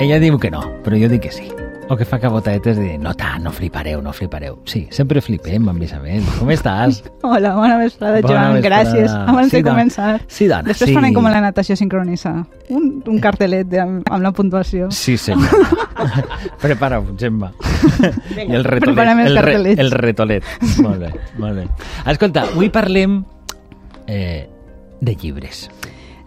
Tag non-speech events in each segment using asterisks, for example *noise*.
Ella diu que no, però jo dic que sí. O que fa cabotetes de no tant, no flipareu, no flipareu. Sí, sempre flipem amb Isabel. Com estàs? *laughs* Hola, bona vesprada, Bona Joan. vesprada. Gràcies. Abans Sí, de dona. començar. Sí, dona, Després sí. farem com la natació sincronitzada. Un, un cartelet de, amb, amb la puntuació. Sí, senyor. *laughs* Prepara-ho, Gemma. I el retolet. el, cartelets. el retolet. Molt bé, molt bé. Escolta, avui parlem eh, de llibres.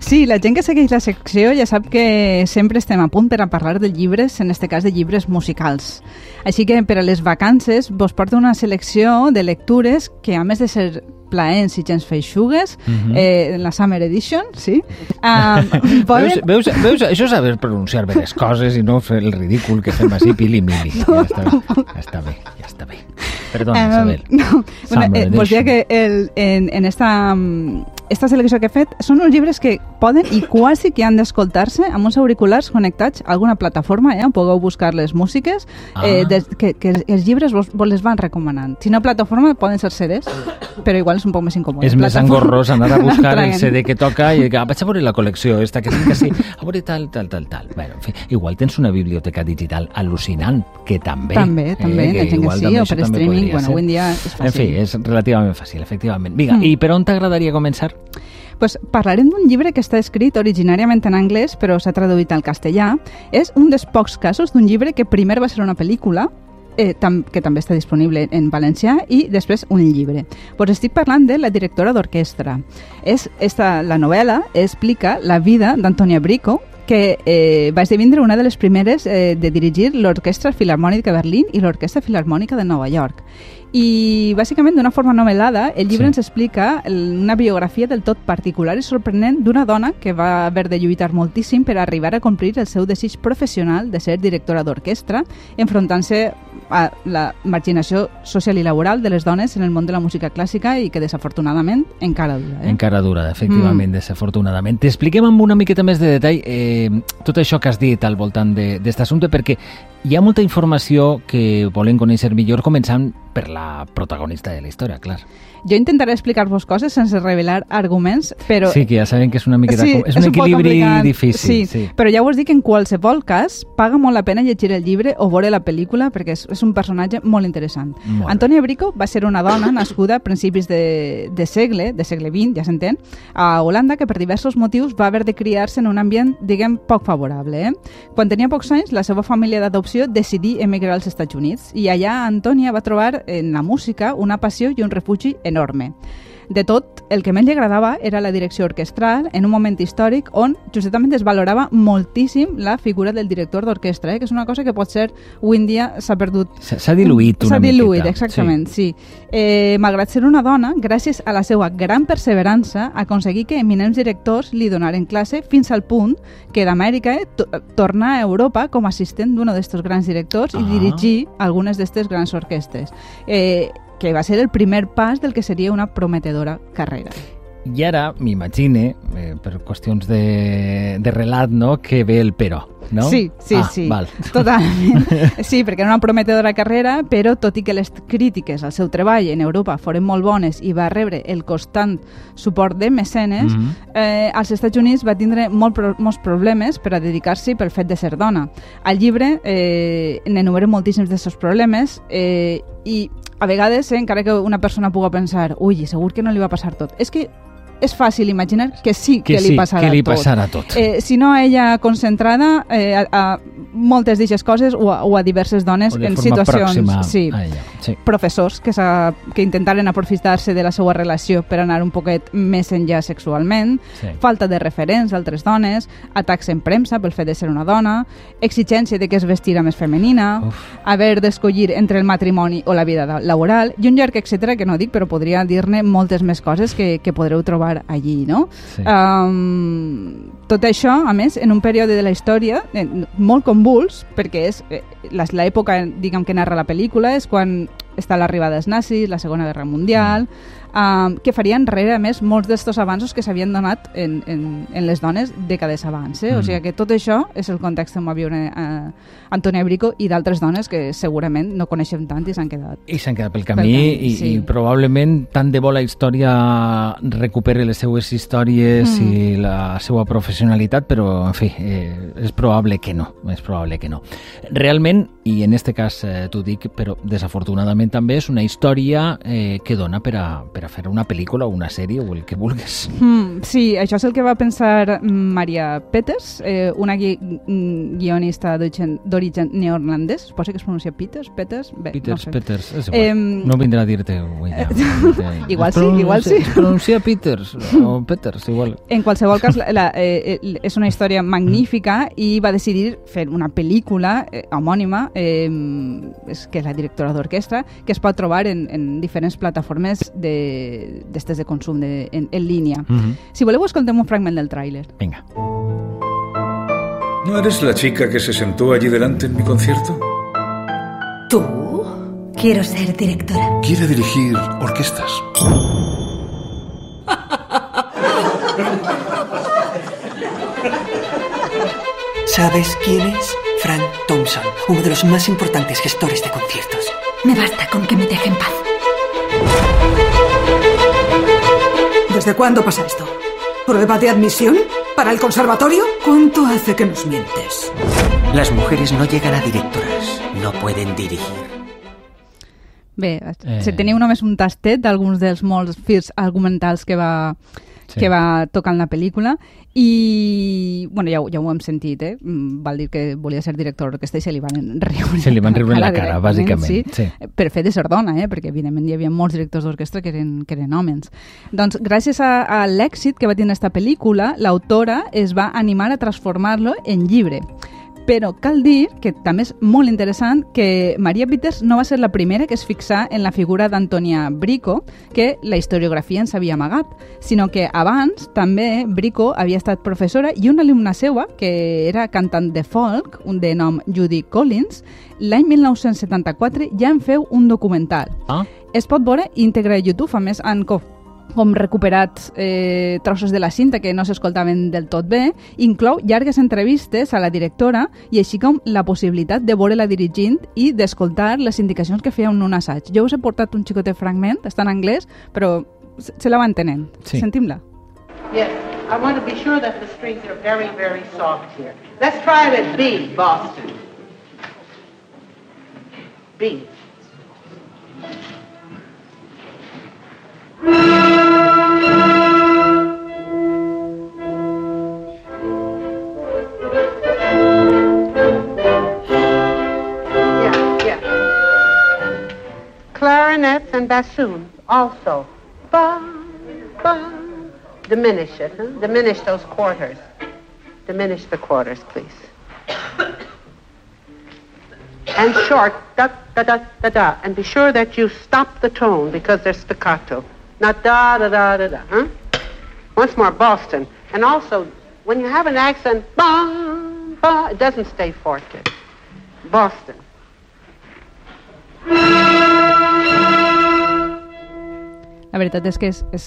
Sí, la gent que segueix la secció ja sap que sempre estem a punt per a parlar de llibres, en este cas de llibres musicals. Així que per a les vacances vos porto una selecció de lectures que a més de ser plaents i gens feixugues, Mhm. eh, en la Summer Edition, sí, um, poden... *laughs* Veus, *laughs* veus, veus, això és saber pronunciar bé les coses i no fer el ridícul que fem així, pili-mili. *laughs* Ja, està, ja està bé, ja està bé. Perdona, Em, Isabel. no, bueno, eh, Edition. deia que el, en, en esta, esta selecció que he fet són uns llibres que poden i quasi que han d'escoltar-se amb uns auriculars connectats a alguna plataforma, eh, on pugueu buscar les músiques, eh, Ah. des, que, que els llibres vos, vos les van recomanant. Si no plataforma, poden ser CDs, però igual és un poc més incòmode. És més engorrós anar a buscar el. CD que toca i que ah, vaig a veure la col·lecció esta que tinc així, *laughs* a veure tal, tal, tal, tal. Bueno, en fi, igual tens una biblioteca digital al·lucinant, que també. També, també, hi ha gent que igual sí, també o per també streaming, bueno, ser. avui en dia és fàcil. En fi, és relativament fàcil, efectivament. Vinga, Mm. i per on t'agradaria començar? Pues parlarem d'un llibre que està escrit originàriament en anglès, però s'ha traduït al castellà. És un dels pocs casos d'un llibre que primer va ser una pel·lícula, eh, tam que també està disponible en valencià, i després un llibre. Pues estic parlant de La directora d'orquestra. La novel·la explica la vida d'Antònia Brico, que eh, va esdevindre una de les primeres eh, de dirigir l'Orquestra Filarmònica de Berlín i l'Orquestra Filarmònica de Nova York. I, bàsicament, d'una forma novel·lada, el llibre Sí. ens explica una biografia del tot particular i sorprenent d'una dona que va haver de lluitar moltíssim per arribar a complir el seu desig professional de ser directora d'orquestra, enfrontant-se a la marginació social i laboral de les dones en el món de la música clàssica i que, desafortunadament, encara dura. Eh? Encara dura, efectivament, Mm. desafortunadament. T'expliquem amb una miqueta més de detall eh, tot això que has dit al voltant d'aquest assumpte, perquè hi ha molta informació que volem conèixer millor, començant per la protagonista de la història, clar. Jo intentaré explicar-vos coses sense revelar arguments, però... Sí, que ja sabem que és una miqueta... com- és un poc equilibri difícil. Sí, però ja us dic que en qualsevol cas paga molt la pena llegir el llibre o veure la pel·lícula perquè és, és un personatge molt interessant. Molt bé. Antònia Brico va ser una dona nascuda a principis de, de segle, de segle XX, ja s'entén, a Holanda, que per diversos motius va haver de criar-se en un ambient, diguem, poc favorable. Eh? Quan tenia pocs anys, la seva família d'adopció decidí emigrar als Estats Units i allà Antònia va trobar en la música una passió i un refugi enorme. De tot, el que més li agradava era la direcció orquestral en un moment històric on justament es valorava moltíssim la figura del director d'orquestra, eh? que és una cosa que potser avui en dia s'ha perdut S'ha diluït una S'ha diluït, miqueta. exactament, sí. sí. Eh, malgrat ser una dona, gràcies a la seva gran perseverança, aconseguí que eminents directors li donaren classe fins al punt que d'Amèrica eh, to tornar a Europa com a assistent d'un d'aquests grans directors Ah. i dirigir algunes d'aquestes grans orquestes. Eh, que va ser el primer pas del que seria una prometedora carrera. I ara m'imagine, eh, per qüestions de, de relat, no?, que ve el però, no? Sí, sí, ah, sí. Val. *laughs* Totalment. *laughs* Sí, perquè era una prometedora carrera, però tot i que les crítiques al seu treball en Europa foren molt bones i va rebre el constant suport de mecenes, Mhm. eh, als Estats Units va tindre molt, pro molts problemes per a dedicar-s'hi pel fet de ser dona. Al llibre eh, n'enumeren moltíssims d'aquests problemes eh, i a vegades, eh, encara que una persona puga pensar ui, segur que no li va passar tot. És que és fàcil imaginar que sí que, Que li sí, passarà que li tot. passarà tot. Eh, si no a ella concentrada, eh, a, a moltes d'aquestes coses o a, o a diverses dones en situacions... sí. Sí. professors que, que intentaren aprofitar-se de la seva relació per anar un poquet més enllà sexualment, Sí. falta de referents d'altres dones, atacs en premsa pel fet de ser una dona, exigència de que es vestira més femenina, Uf. haver d'escollir entre el matrimoni o la vida da- laboral, i un llarg etcètera que no dic, però podria dir-ne moltes més coses que, que podreu trobar allí, no? Sí. Um, tot això, a més, en un període de la història eh, molt convuls, perquè és eh, la- l'època, diguem, que narra la pel·lícula, és quan està l'arribada dels nazis, la Segona Guerra Mundial, uh, que farien enrere, a més, molts d'estos avanços que s'havien donat en, en, en les dones dècades abans. Eh? Mm. O sigui que tot això és el context on va viure uh, Antònia Brico i d'altres dones que segurament no coneixem tant i s'han quedat. I s'han quedat pel camí, pel camí i, sí. i probablement tant de bo la història recupere les seues històries mm. i la seva professionalitat, però, en fi, eh, és probable que no, és probable que no. Realment, i en este cas eh, t'ho dic, però desafortunadament també és una història eh, que dona per a, per a fer una pel·lícula o una sèrie o el que vulguis. Mm, sí, això és el que va pensar Maria Peters, eh, una gui guionista d'origen neerlandès, es posa que es pronuncia Peters, Peters, bé, Peters, no sé. Peters, és igual, eh, no vindrà a dir-te ja. *laughs* igual sí, igual sí. Es pronuncia Peters o Peters, igual. En qualsevol cas, la, la, eh, és una història magnífica i va decidir fer una pel·lícula eh, homònima eh, que és la directora d'orquestra, que es pot trobar en, en diferents plataformes d'estes de, de consum de, en, en línia. Uh. Si voleu, escoltem un fragment del tràiler. Vinga. ¿No eres la chica que se sentó allí delante en mi concierto? ¿Tú? Quiero ser directora. Quiere dirigir orquestas. ¿Sabes quién es? Frank Thompson, uno de los más importantes gestores de conciertos. Me basta con que me deje en paz. ¿Desde cuándo pasa esto? ¿Prueba de admisión? ¿Para el conservatorio? ¿Cuánto hace que nos mientes? Las mujeres no llegan a directoras, no pueden dirigir. Bé, eh... si teniu només un tastet d'alguns dels molts fils argumentals que va sí. que va tocar en la pel·lícula i, bueno, ja, ja ho hem sentit, eh? Mm, val dir que volia ser director d'orquestra i se li van riure. Se li van riure en la cara, bàsicament. Sí, sí. Per fer de ser dona, eh? perquè evidentment hi havia molts directors d'orquestra que, eren, que eren homes. Doncs gràcies a, a l'èxit que va tenir aquesta pel·lícula, l'autora es va animar a transformar-lo en llibre. Però cal dir, que també és molt interessant, que Maria Peters no va ser la primera que es fixà en la figura d'Antònia Brico, que la historiografia ens havia amagat, sinó que abans també Brico havia estat professora i una alumna seua, que era cantant de folk, un de nom Judy Collins, l'any 1974 ja en feu un documental. Ah. Es pot veure íntegre a YouTube, a més han com recuperat eh, trossos de la cinta que no s'escoltaven del tot bé, inclou llargues entrevistes a la directora i així com la possibilitat de veure-la dirigint i d'escoltar les indicacions que feia en un assaig. Jo us he portat un xicotet fragment, està en anglès, però se la va entenent. Sí. Sentim-la. Yes, I want to be sure that the strings are very, very soft here. Let's try it at B, Boston. B. clarinets and bassoons also. Ba, ba. Diminish it, huh? Diminish those quarters. Diminish the quarters, please. and short, da, da, da, da, da. And be sure that you stop the tone because there's staccato. Not da, da, da, da, da, huh? Once more, Boston. And also, when you have an accent, ba, ba, it doesn't stay forte. Boston. La veritat és que és, és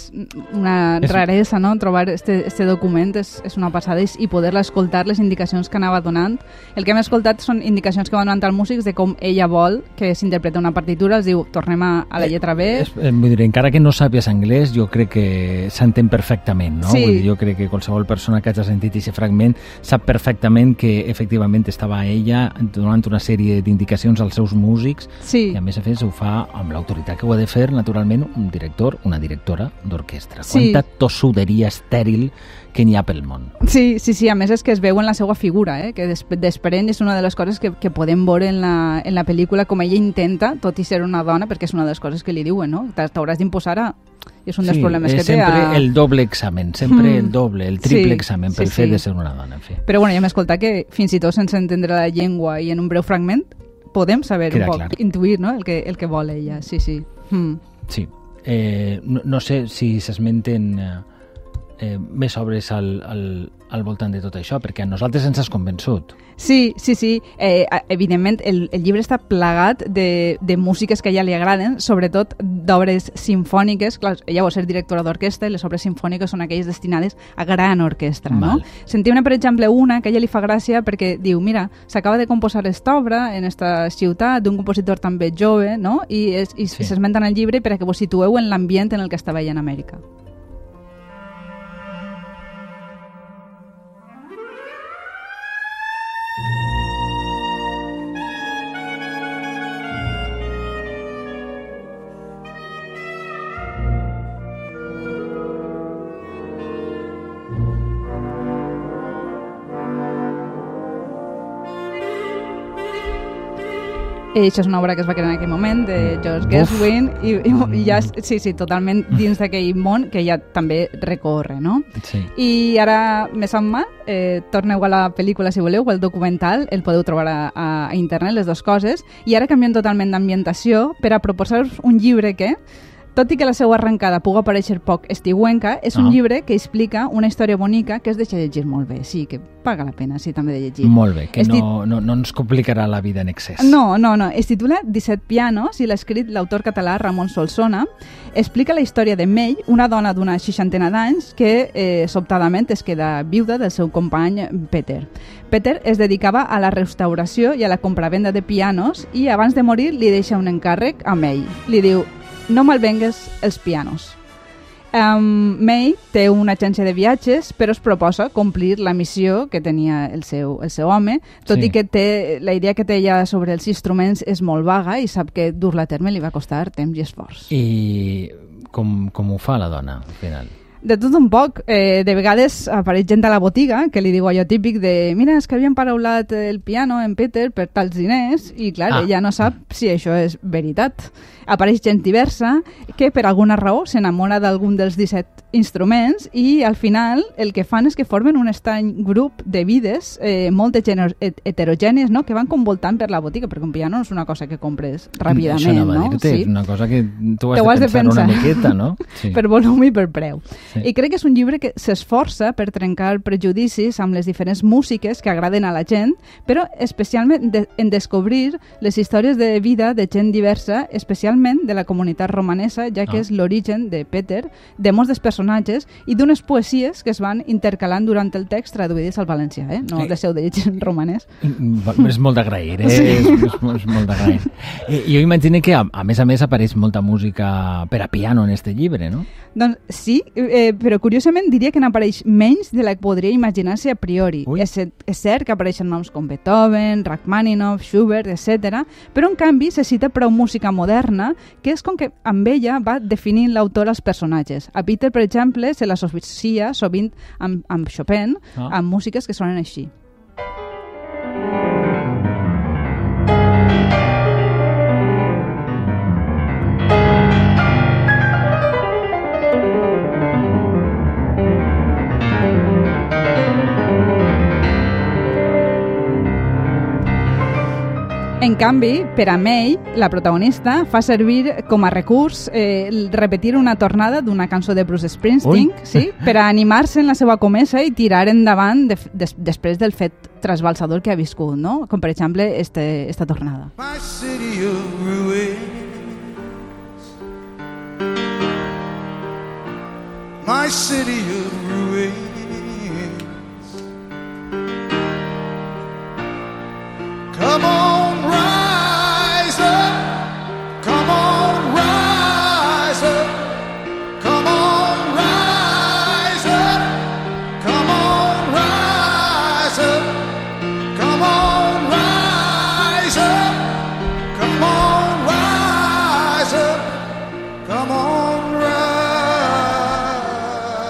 una és... raresa, no?, trobar este, este document és, és una passada i, i poder-la escoltar, les indicacions que anava donant. El que hem escoltat són indicacions que van donant al músics de com ella vol que s'interpreta una partitura, els diu, tornem a, a la eh, lletra B. Eh, eh, vull dir, encara que no sàpies anglès, jo crec que s'entén perfectament, no? Sí. Vull dir, jo crec que qualsevol persona que hagi sentit aquest fragment sap perfectament que efectivament estava ella donant una sèrie d'indicacions als seus músics sí. i a més a més ho fa amb l'autoritat que ho ha de fer, naturalment, un director una directora d'orquestra. Sí. Quanta tossuderia estèril que n'hi ha pel món. Sí, sí, sí, a més és que es veu en la seva figura, eh? que des després és una de les coses que, que podem veure en la, en la pel·lícula, com ella intenta, tot i ser una dona, perquè és una de les coses que li diuen, no? T'hauràs d'imposar a... I és un dels sí, problemes que té. sempre a... el doble examen, sempre mm. el doble, el triple sí, examen pel sí, fet sí. de ser una dona, en fi. Però bueno, ja m'he escoltat que fins i tot sense entendre la llengua i en un breu fragment podem saber Queda un poc, clar. intuir no? el, que, el que vol ella, sí, sí. Mm. Sí, eh, no, no sé si s'esmenten eh, eh, més obres al, al, al voltant de tot això, perquè a nosaltres ens has convençut. Sí, sí, sí. Eh, evidentment, el, el llibre està plagat de, de músiques que a ella li agraden, sobretot d'obres sinfòniques. Clar, ella vol ser directora d'orquestra i les obres sinfòniques són aquelles destinades a gran orquestra, no? Val. Sentia-ne, per exemple, una que a ella li fa gràcia perquè diu, mira, s'acaba de composar esta obra en esta ciutat d'un compositor també jove, no? I, i Sí. s'esmenta en el llibre perquè vos situeu en l'ambient en el que estava ella en Amèrica. I això és una obra que es va crear en aquell moment de George Gershwin i, i, i ja, és- sí, sí, totalment dins d'aquell món que ja també recorre, no? Sí. I ara, més en mà, eh, torneu a la pel·lícula si voleu, o el documental, el podeu trobar a, a internet, les dues coses, i ara canviem totalment d'ambientació per a proposar-vos un llibre que, tot i que la seva arrencada pugui aparèixer poc estiuenca, és un Ah. llibre que explica una història bonica que es deixa llegir molt bé. Sí, que paga la pena, sí, també de llegir. Molt bé, que no, no, no ens complicarà la vida en excés. no, no, no. Es titula 17 pianos i l'ha escrit l'autor català Ramon Solsona. Explica la història de May, una dona d'una seixantena d'anys que eh, sobtadament es queda viuda del seu company Peter. Peter es dedicava a la restauració i a la compravenda de pianos i abans de morir li deixa un encàrrec a May. Li diu, no malvengues els pianos. Um, May té una agència de viatges, però es proposa complir la missió que tenia el seu, el seu home, tot Sí. i que té, la idea que té ella sobre els instruments és molt vaga i sap que dur-la a terme li va costar temps i esforç. I com, com ho fa la dona, al final? De tot un poc. Eh, de vegades apareix gent a la botiga que li diu allò típic de mira, és que havien paraulat el piano en Peter per tals diners i clar, Ah. ella no sap si això és veritat. Apareix gent diversa que per alguna raó s'enamora d'algun dels 17 instruments i al final el que fan és que formen un estrany grup de vides eh, molt heterogènies no? que van convoltant per la botiga, perquè un piano no és una cosa que compres ràpidament, Això no? dir-te, és una cosa que tu has, Te has de de pensar, pensar. una miqueta, no? *laughs* Sí. per volum i per preu. Sí. I crec que és un llibre que s'esforça per trencar prejudicis amb les diferents músiques que agraden a la gent, però especialment de, en descobrir les històries de vida de gent diversa, especialment de la comunitat romanesa, ja que Ah. és l'origen de Peter, de molts dels personatges i d'unes poesies que es van intercalant durant el text traduïdes al valencià, eh? no Eh. deixeu de llegir en romanès. Mm, És molt d'agrair, eh? Sí. És, és, molt- és molt d'agrair. *laughs* I jo imagino que, a, a més a més, apareix molta música per a piano en este llibre, no? Doncs sí, eh, però curiosament diria que n'apareix menys de la que podria imaginar-se a priori. Ui. És, és cert que apareixen noms com Beethoven, Rachmaninoff, Schubert, etc. però en canvi se cita prou música moderna que és com que amb ella va definint l'autor als personatges. A Peter, per exemple, se l'associa sovint amb, amb Chopin, Ah. amb músiques que sonen així. En canvi, per a May, la protagonista, fa servir com a recurs eh, repetir una tornada d'una cançó de Bruce Springsteen Ui. sí, per a animar-se en la seva comesa i tirar endavant de, des, després del fet trasbalsador que ha viscut, no? com per exemple este, esta tornada. My city of ruins. My city of ruins. Come on,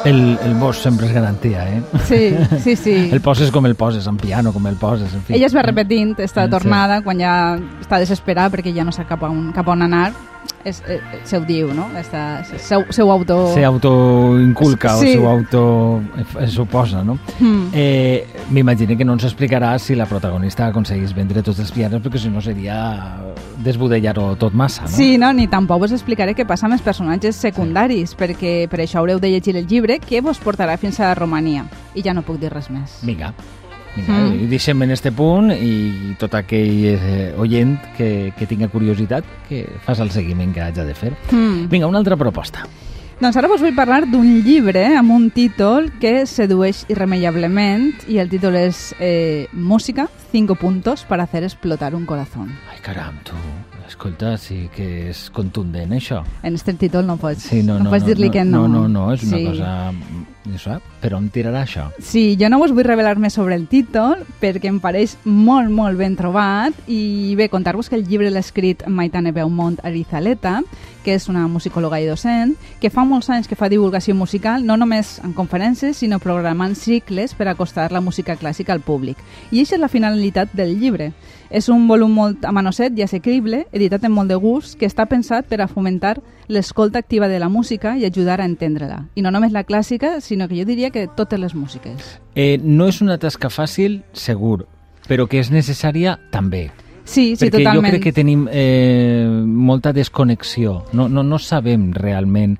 El, el bosc sempre és garantia, eh? Sí, *laughs* sí, sí. El poses com el poses, en piano com el poses, en fi. Ella es va repetint esta Sí. tornada quan ja està desesperada perquè ja no sap cap on, cap on anar és, eh, se ho diu, no? Està, seu, seu auto... Se autoinculca Sí. o se auto eh, suposa, no? Mm. Eh, M'imagino que no ens explicarà si la protagonista aconseguís vendre tots els pianos, perquè si no seria desbudellar-ho tot massa, no? Sí, no, ni tampoc us explicaré què passa amb els personatges secundaris, perquè per això haureu de llegir el llibre que vos portarà fins a Romania. I ja no puc dir res més. Vinga, vinga Mm. mm. deixem en este punt i tot aquell eh, oient que, que tinga curiositat que fas el seguiment que haig de fer. Mm. Vinga, una altra proposta. Doncs ara vos vull parlar d'un llibre amb un títol que sedueix irremeiablement i el títol és eh, Música, 5 puntos para hacer explotar un corazón. Ai, caram, tu, escolta, sí que és contundent, això. En este títol no pots, Sí, no, no, pots no, dir-li no, que no. No, no, no, és una Sí. cosa... Això, però on tirarà això? Sí, jo no vos vull revelar més sobre el títol perquè em pareix molt, molt ben trobat i bé, contar-vos que el llibre l'ha escrit Maitane Beaumont Arizaleta, que és una musicòloga i docent, que fa molts anys que fa divulgació musical, no només en conferències, sinó programant cicles per acostar la música clàssica al públic. I aquesta és la finalitat del llibre. És un volum molt amanosset i assequible, editat amb molt de gust, que està pensat per a fomentar l'escolta activa de la música i ajudar a entendre-la. I no només la clàssica, sinó que jo diria que totes les músiques. Eh, no és una tasca fàcil, segur, però que és necessària també. Sí, sí, perquè totalment. jo crec que tenim eh, molta desconnexió. No, no, no sabem realment,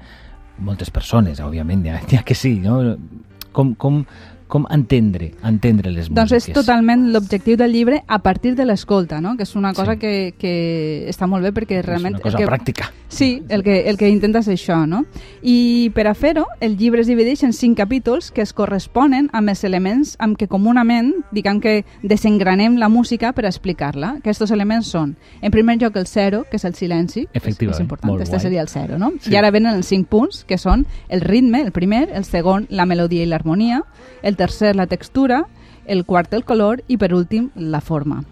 moltes persones, òbviament, ja, ja que sí, no? com, com, com entendre, entendre les Doncs músiques. és totalment l'objectiu del llibre a partir de l'escolta, no? que és una cosa Sí. que, que està molt bé perquè realment... És una cosa que, pràctica. Sí, el que, el que intenta és això, no? I per a fer-ho, el llibre es divideix en cinc capítols que es corresponen amb els elements amb què comunament, diguem que desengranem la música per explicar-la. Aquests elements són, en primer lloc, el zero, que és el silenci. que és- És important, molt este seria el zero, no? Sí. I ara venen els cinc punts, que són el ritme, el primer, el segon, la melodia i l'harmonia, el tercer, la textura, el quart, el color i, per últim, la forma.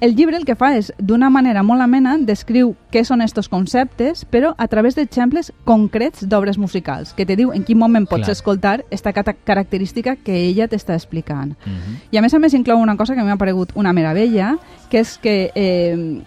El llibre el que fa és, d'una manera molt amena, descriu què són estos conceptes, però a través d'exemples concrets d'obres musicals, que te diu en quin moment pots Clar. escoltar esta cata- característica que ella t'està explicant. Mhm. I a més a més inclou una cosa que m'ha paregut una meravella, que és que eh,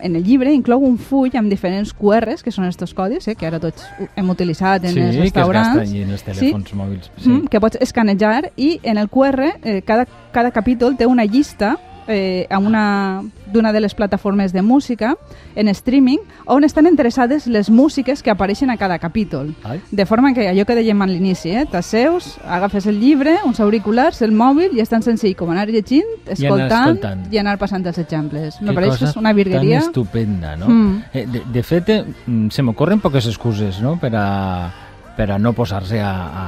en el llibre inclou un full amb diferents QRs, que són estos codis, eh, que ara tots hem utilitzat en sí, els que es restaurants. gasten en els telèfons mòbils. Sí. Mm, que pots escanejar i en el QR eh, cada, cada capítol té una llista eh, a una d'una de les plataformes de música en streaming on estan interessades les músiques que apareixen a cada capítol. Ai. De forma que allò que dèiem a l'inici, eh, t'asseus, agafes el llibre, uns auriculars, el mòbil i és tan senzill com anar llegint, I anar escoltant escoltant. i anar passant els exemples. Me pareix que és una virgueria. Tan estupenda, no? Mm. Eh, de, de fet, eh, mm, se m'ocorren poques excuses, no?, per a, per a no posar-se a, a,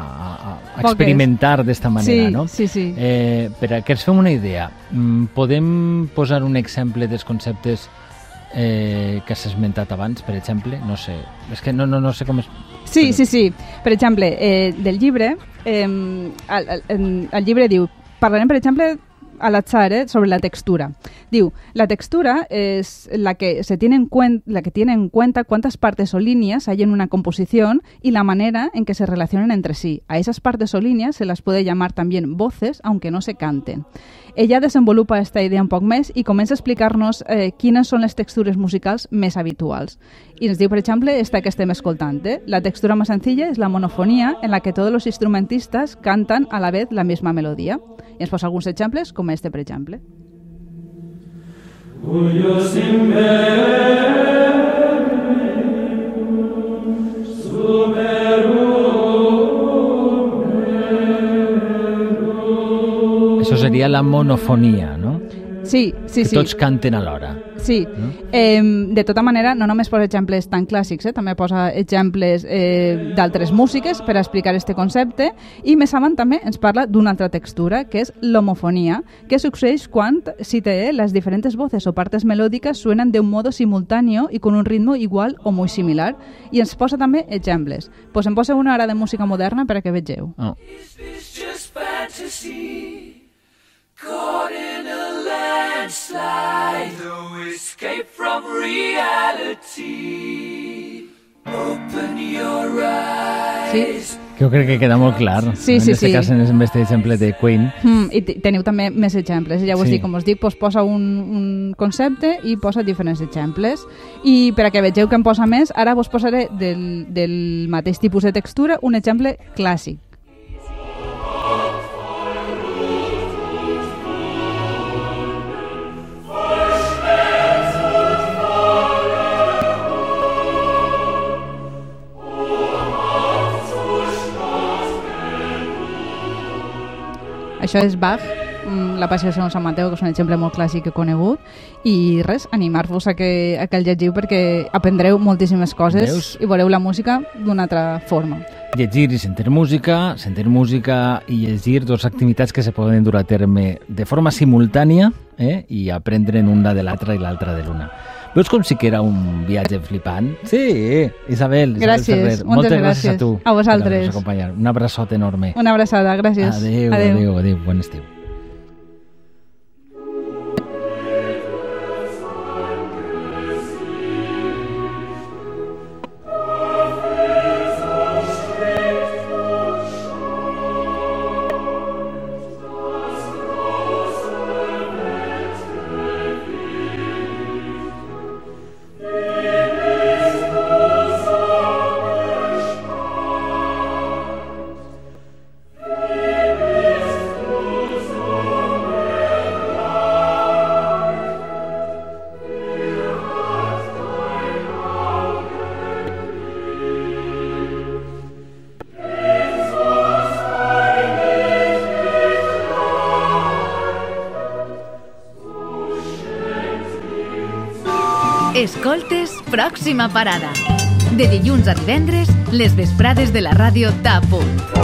a, experimentar d'esta manera, sí, no? sí, sí. Eh, per a que ens fem una idea, mm, podem posar un exemple dels conceptes eh, que has esmentat abans, per exemple? No sé, és que no, no, no sé com... Es... Sí, sí, sí. Per exemple, eh, del llibre, eh, el, el, el llibre diu, parlarem, per exemple, a l'atzar, eh, sobre la textura. Diu, la textura es la que se tiene en la que tiene en cuenta cuántas partes o líneas hay en una composición y la manera en que se relacionan entre sí. A esas partes o líneas se las puede llamar también voces, aunque no se canten. Ella desenvolupa esta idea un poc més i comença a explicar-nos eh, quines són les textures musicals més habituals. I ens diu, per exemple, esta que estem escoltant. Eh? La textura más sencilla es la monofonía, en la que todos los instrumentistas cantan a la vez la misma melodía. I ens posa alguns exemples, com este, per exemple. Això seria la monofonia, no? Sí, sí, que sí. tots canten alhora. Sí, eh, de tota manera, no només posa exemples tan clàssics, eh, també posa exemples eh, d'altres músiques per explicar este concepte i més avant també ens parla d'una altra textura, que és l'homofonia, que succeeix quan, si té las diferentes voces o partes melòdiques suenan de un modo simultáneo y con un ritmo igual o muy similar. I ens posa també exemples. Pues em posa una ara de música moderna per a que vegeu. Oh. just fantasy. Caught in a landslide. No escape from reality. Open your eyes. Sí, Jo crec que queda molt clar. Sí, en sí, este sí. cas, en este exemple de Queen. Mm, I te- teniu també més exemples. Ja us Sí. dic, com us dic, doncs posa un, un concepte i posa diferents exemples. I per a que vegeu que em posa més, ara vos posaré del, del mateix tipus de textura un exemple clàssic. Això és Bach, mm, la Passió segons Sant Mateu, que és un exemple molt clàssic he conegut. I res, animar-vos a que, a que el llegiu perquè aprendreu moltíssimes coses Veus? i veureu la música d'una altra forma. Llegir i sentir música, sentir música i llegir, dos activitats que se poden dur a terme de forma simultània eh? i aprendre'n una de l'altra i l'altra de l'una. Veus com sí que era un viatge flipant? Sí, Isabel. Isabel Gràcies, Ferrer. moltes Moltes gràcies a gràcies. tu. A vosaltres. per haver-nos acompanyat. Un abraçot enorme. Una abraçada, gràcies. Adéu, adéu, adéu, adéu. Bon estiu. Escoltes, pròxima parada. De dilluns a divendres, les vesprades de la ràdio Tapunt.